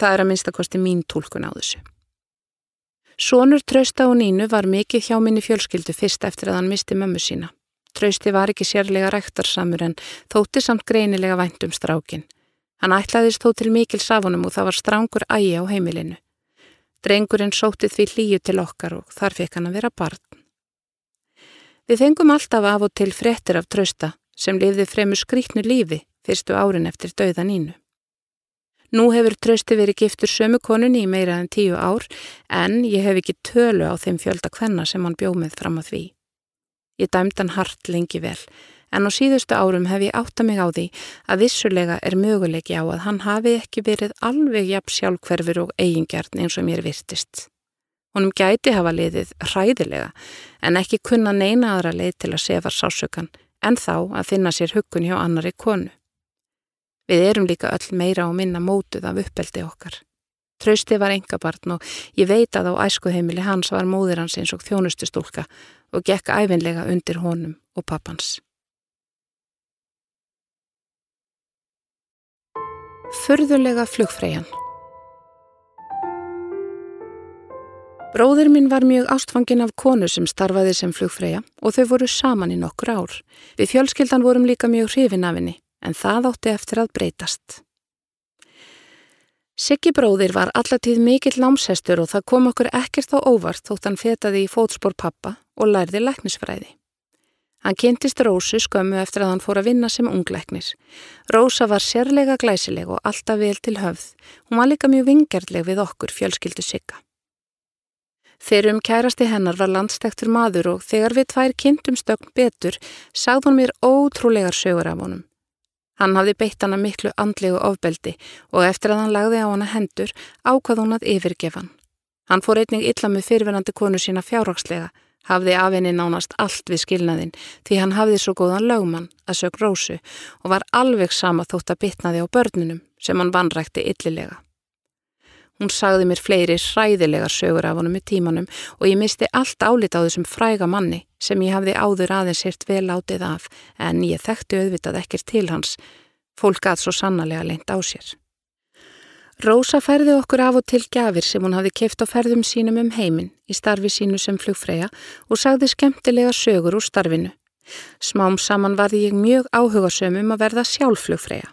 Það er að minnstakosti mín tólkun á þessu. Sónur trösta og nínu var mikið hjá minni fjölskyldu fyrst eftir að hann misti mömmu sína. Trösti var ekki sérlega rektarsamur en þótti samt greinilega vænt um strákin. Hann ætlaðist þó til mikil safunum og það var strángur ægi á heimilinu. Drengurinn sótti því hlýju til okkar og þar fekk hann að vera barn. Við fengum alltaf af og til frettir af trösta sem lifði fremur skrítnu lífi fyrstu árin eftir dauða nínu. Nú hefur trösti verið giftur sömu konunni í meira en tíu ár en ég hef ekki tölu á þeim fjölda hvenna sem hann bjóð með fram að því. Ég dæmd hann hart lengi vel en á síðustu árum hef ég átta mig á því að vissulega er möguleiki á að hann hafi ekki verið alveg jafn sjálfhverfur og eigingjarn eins og mér virtist. Honum gæti hafa liðið hræðilega en ekki kunna neina aðra leið til að sefa sásökan en þá að finna sér huggun hjá annari konu. Við erum líka öll meira og minna mótuð af uppeldi okkar. Trausti var engabarn og ég veit að á æskuheimili hans var móðir hans eins og þjónustustúlka og gekk æfinlega undir honum og pappans. Förðulega flugfræjan Bróðir minn var mjög ástfangin af konu sem starfaði sem flugfræja og þau voru saman í nokkur ár. Við fjölskyldan vorum líka mjög hrifin af henni en það átti eftir að breytast. Siggi bróðir var allatíð mikill námshestur og það kom okkur ekkert á óvart þótt hann fetaði í fótspór pappa og lærði læknisfræði. Hann kynntist Rósu skömmu eftir að hann fór að vinna sem ungleiknir. Rósa var sérlega glæsileg og alltaf vel til höfð. Hún var líka mjög vingerleg við okkur fjölskyldu sigga. Þegar um kærasti hennar var landstektur maður og þegar við tvær kynntum stögn betur sagði hún mér ótrúlegar sögur af honum. Hann hafði beitt hana miklu andlegu ofbeldi og eftir að hann lagði á hana hendur ákvað hún að yfirgefa hann. Hann fór einning illa með fyrirvenandi konu sína fjárrakslega hafði af henni nánast allt við skilnaðinn því hann hafði svo góðan lögmann að sög rósu og var alveg sama þótt að bitnaði á börnunum sem hann vannrækti yllilega. Hún sagði mér fleiri hræðilegar sögur af honum í tímanum og ég misti allt álit á þessum fræga manni sem ég hafði áður aðeins hirt vel átið af en ég þekkti auðvitað ekkert til hans. Fólk að svo sannarlega leint á sér. Rósa færði okkur af og til gafir sem hún hafði keift á ferðum sínum um heiminn í starfi sínu sem flugfræja og sagði skemmtilega sögur úr starfinu. Smám saman varði ég mjög áhugasöm um að verða sjálfflugfræja.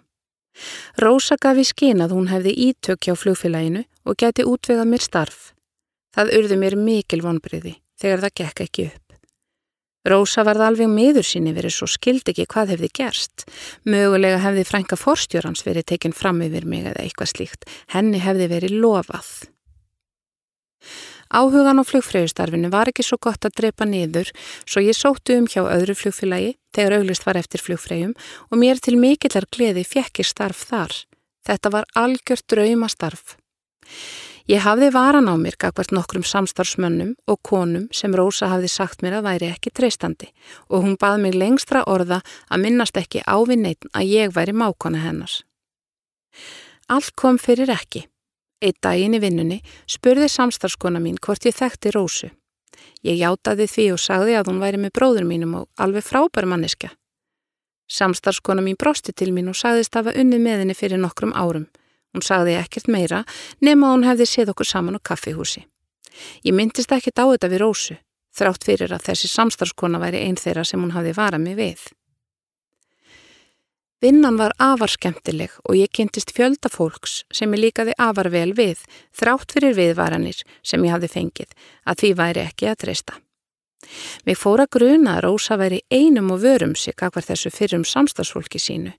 Rósa gaf í skinn að hún hefði ítök hjá flugfélaginu og geti útvegað mér starf. Það urði mér mikil vonbriði þegar það gekk ekki upp. Rósa varð alveg meður síni verið svo skild ekki hvað hefði gerst. Mögulega hefði frænka forstjórans verið tekinn fram yfir mig eða eitthvað slíkt. Henni hefði verið lofað. Áhugan á flugfröðustarfinu var ekki svo gott að drepa niður svo ég sóttu um hjá öðru flugfélagi þegar auglist var eftir flugfröðum og mér til mikillar gleði fekk ég starf þar. Þetta var algjört draumastarf. Ég hafði varan á mér gagvart nokkrum samstarfsmönnum og konum sem Rósa hafði sagt mér að væri ekki treystandi og hún bað mig lengstra orða að minnast ekki ávinn neitt að ég væri mákona hennars. Allt kom fyrir ekki. Eitt daginn í vinnunni spurði samstarfskona mín hvort ég þekkti Rósu. Ég játaði því og sagði að hún væri með bróður mínum og alveg frábær manniska. Samstarfskona mín brosti til mín og sagðist að hafa unni með henni fyrir nokkrum árum Hún sagði ekkert meira nema hún hefði séð okkur saman á kaffihúsi. Ég myndist ekkert á þetta við Rósu, þrátt fyrir að þessi samstarfskona væri einn þeirra sem hún hafði varað mig við. Vinnan var afar skemmtileg og ég kynntist fjölda fólks sem ég líkaði afar vel við, þrátt fyrir viðvaranir sem ég hafði fengið, að því væri ekki að treysta. Mér fóra gruna að Rósa væri einum og vörum sig akkvar þessu fyrrum samstagsfólki sínu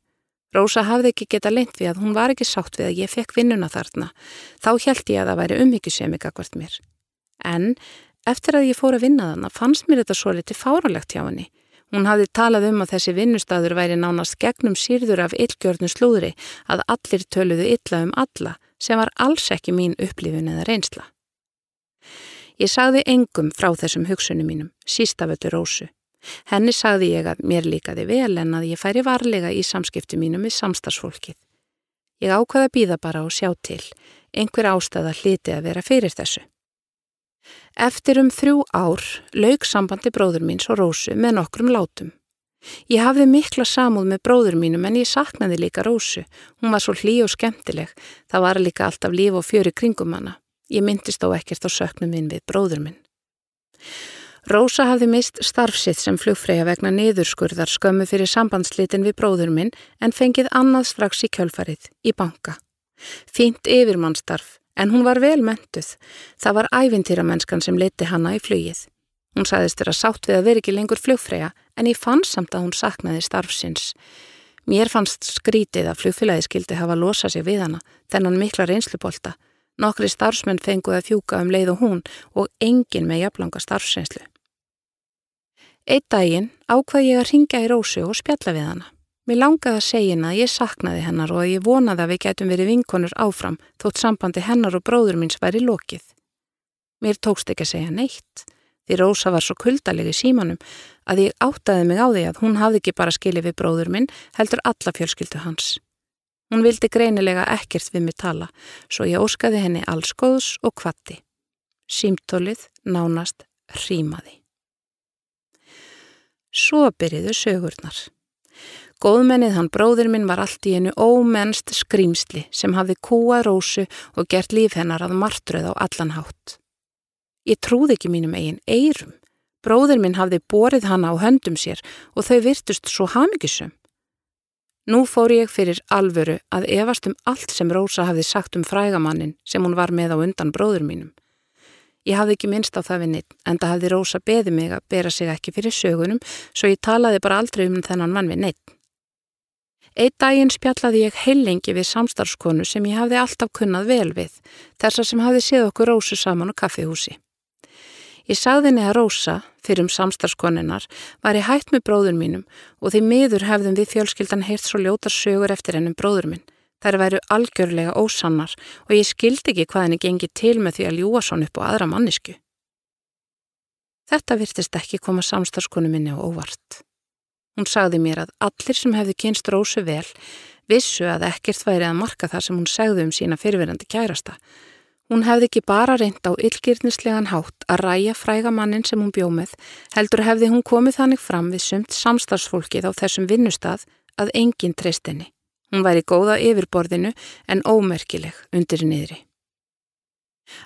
Rósa hafði ekki geta leint við að hún var ekki sátt við að ég fekk vinnuna þarna. Þá held ég að það væri umhyggjusemi akkvært mér. En eftir að ég fór að vinna þarna fannst mér þetta svo litið fáralegt hjá henni. Hún hafði talað um að þessi vinnustadur væri nánast gegnum sírður af illgjörnu slúðri að allir töluðu illa um alla sem var alls ekki mín upplifun eða reynsla. Ég sagði engum frá þessum hugsunum mínum, sístafötu Rósu. Henni sagði ég að mér líkaði vel en að ég færi varlega í samskiptu mínu með samstagsfólkið. Ég ákvaði að býða bara og sjá til. Einhver ástæða hliti að vera fyrir þessu. Eftir um þrjú ár laug sambandi bróður míns og Rósu með nokkrum látum. Ég hafði mikla samúð með bróður mínum en ég saknaði líka Rósu. Hún var svo hlý og skemmtileg. Það var líka alltaf líf og fjöri kringum hana. Ég myndist þó ekkert á söknum minn við bróður minn. Rósa hafði mist starfsitt sem flugfræja vegna niðurskurðar skömmu fyrir sambandslitin við bróður minn en fengið annað strax í kjölfarið, í banka. Fínt yfirmannstarf, en hún var vel mentuð. Það var ævintýramennskan sem leti hanna í flugið. Hún sagðist vera sátt við að vera ekki lengur flugfræja en ég fann samt að hún saknaði starfsins. Mér fannst skrítið að flugfélagi skildi hafa losað sig við hana, þennan mikla reynslupolta. Nokkri starfsmenn fenguði að fjúka um leið og hún og engin með jafnlanga starfsreynslu. Eitt daginn ákvað ég að ringja í Rósu og spjalla við hana. Mér langaði að segja henn að ég saknaði hennar og að ég vonaði að við getum verið vinkonur áfram þótt sambandi hennar og bróður míns væri lokið. Mér tókst ekki að segja neitt því Rósa var svo kuldaleg í símanum að ég áttaði mig á því að hún hafði ekki bara skilið við bróður minn heldur alla fjölskyldu hans. Hún vildi greinilega ekkert við mig tala svo ég óskaði henni alls góðs og kvatti. Símtólið nánast hrímaði. Svo byrjiðu sögurnar. Góðmennið hann bróður minn var allt í einu ómennst skrýmsli sem hafði kúað rósu og gert líf hennar að martröð á allan hátt. Ég trúði ekki mínum eigin eirum. Bróður minn hafði borið hanna á höndum sér og þau virtust svo hamigisum. Nú fór ég fyrir alvöru að efast um allt sem Rósa hafði sagt um frægamannin sem hún var með á undan bróður mínum. Ég hafði ekki minnst á það við neitt, en það hafði Rósa beði mig að bera sig ekki fyrir sögunum, svo ég talaði bara aldrei um þennan mann við neitt. Eitt daginn spjallaði ég heilengi við samstarfskonu sem ég hafði alltaf kunnað vel við, þessar sem hafði séð okkur Rósu saman á kaffihúsi. Ég sagði henni að Rósa, fyrir um samstarfskoninnar, var í hætt með bróður mínum og því miður hefðum við fjölskyldan heyrt svo ljótar sögur eftir hennum bróður minn. Þær væru algjörlega ósannar og ég skildi ekki hvað henni gengi til með því að ljúa svon upp á aðra mannisku. Þetta virtist ekki koma samstarfskonu minni á óvart. Hún sagði mér að allir sem hefði kynst Rósu vel vissu að ekkert væri að marka það sem hún segði um sína fyrirverandi kærasta. Hún hefði ekki bara reynd á yllgirnislegan hátt að ræja fræga mannin sem hún bjóð með, heldur hefði hún komið þannig fram við sumt samstarfsfólkið á þessum vinnustad að enginn treyst henni. Hún væri góða yfirborðinu en ómerkileg undir niðri.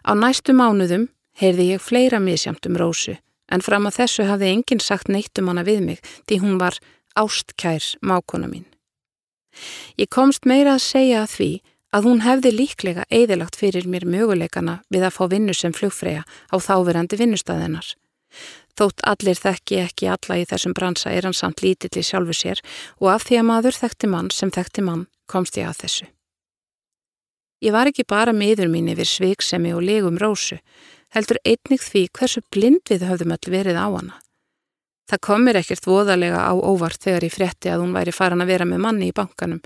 Á næstu mánuðum heyrði ég fleira misjamt um Rósu en fram að þessu hafði enginn sagt neitt um hana við mig því hún var ástkær mákona mín. Ég komst meira að segja að því að hún hefði líklega eðilagt fyrir mér möguleikana við að fá vinnu sem flugfræja á þáverandi vinnustæðinar. Þótt allir þekki ekki alla í þessum bransa er hann samt lítill í sjálfu sér og af því að maður þekkti mann sem þekkti mann komst ég að þessu. Ég var ekki bara miður mín yfir sviksemi og legum rósu, heldur einnig því hversu blind við höfðum öll verið á hana. Það komir ekkert voðalega á óvart þegar ég frétti að hún væri farin að vera með manni í bankanum,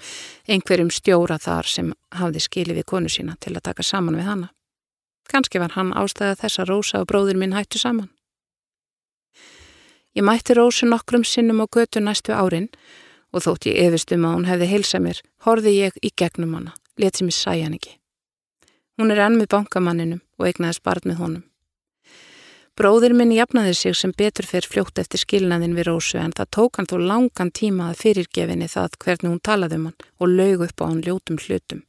einhverjum stjóra þar sem hafði skilið við konu sína til að taka saman við hana. Kanski var hann ástæða þess að Rósa og bróður minn hættu saman. Ég mætti Rósu nokkrum sinnum á götu næstu árin og þótt ég efist um að hún hefði heilsa mér, horfi ég í gegnum hana, let sem ég sæja hann ekki. Hún er enn með bankamanninum og eignaðist barn með honum. Bróðir minn jafnaði sig sem betur fer fljótt eftir skilnaðin við Rósu en það tók hann þó langan tíma að fyrirgefinni það hvernig hún talaði um hann og laug upp á hann ljótum hlutum.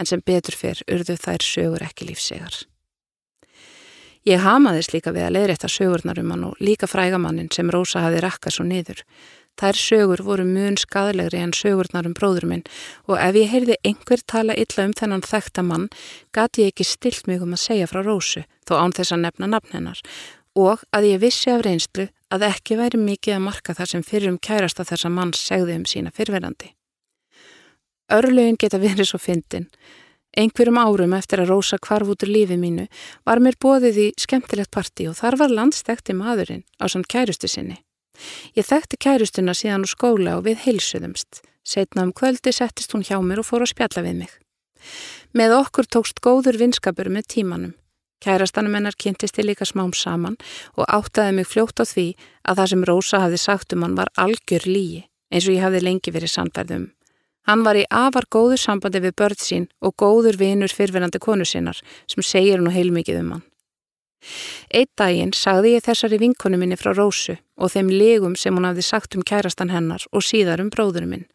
En sem betur fer urðu þær sögur ekki lífsegar. Ég hamaðist líka við að leiðrætta sögurnar um hann og líka frægamannin sem Rósa hafi rakkað svo niður. Þær sögur voru mun skadlegri en sögurnar um bróður minn og ef ég heyrði einhver tala illa um þennan þekta mann gati ég ekki stilt mig um að segja frá Rósu þó án þess að nefna nafn hennar og að ég vissi af reynslu að ekki væri mikið að marka það sem fyrir um kærasta þessa manns segði um sína fyrverandi. Örlögin geta verið svo fyndin Einhverjum árum eftir að Rósa kvarf út úr lífi mínu var mér bóðið í skemmtilegt parti og þar var landstekti maðurinn á samt kærustu sinni. Ég þekkti kærustuna síðan úr skóla og við heilsuðumst. Setna um kvöldi settist hún hjá mér og fór að spjalla við mig. Með okkur tókst góður vinskapur með tímanum. Kærastanum hennar kynntist ég líka smám saman og áttaði mig fljótt á því að það sem Rósa hafði sagt um hann var algjör líi eins og ég hafði lengi verið sannfærðum. Hann var í afar góðu sambandi við börn sín og góður vinur fyrfinandi konu sinnar sem segir nú heilmikið um hann. Eitt daginn sagði ég þessari vinkonu minni frá Rósu og þeim legum sem hún hafði sagt um kærastan hennar og síðar um bróðurum minn.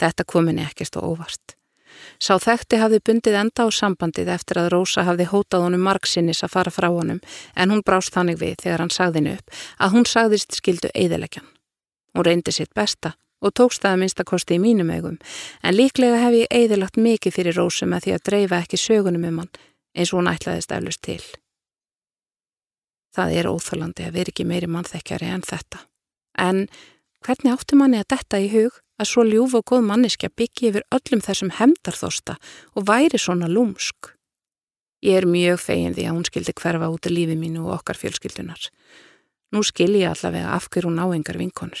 Þetta kom henni ekkert og óvart. Sá þekti hafði bundið enda á sambandið eftir að Rósa hafði hótað honum margsinnis að fara frá honum en hún brást þannig við þegar hann sagði henni upp að hún sagðist skildu eðilegjan. Hún reyndi sitt besta og tókst það að minnstakosti í mínum augum, en líklega hef ég eðilagt mikið fyrir Rósu með því að dreifa ekki sögunum um hann eins og hún ætlaðist eflust til. Það er óþálandi að vera ekki meiri mannþekkjari en þetta. En hvernig áttu manni að detta í hug að svo ljúf og góð manneskja byggi yfir öllum þessum hemdarþósta og væri svona lúmsk? Ég er mjög fegin því að hún skildi hverfa út af lífi mínu og okkar fjölskyldunar. Nú skil ég allavega af hverju hún áengar vinkonur.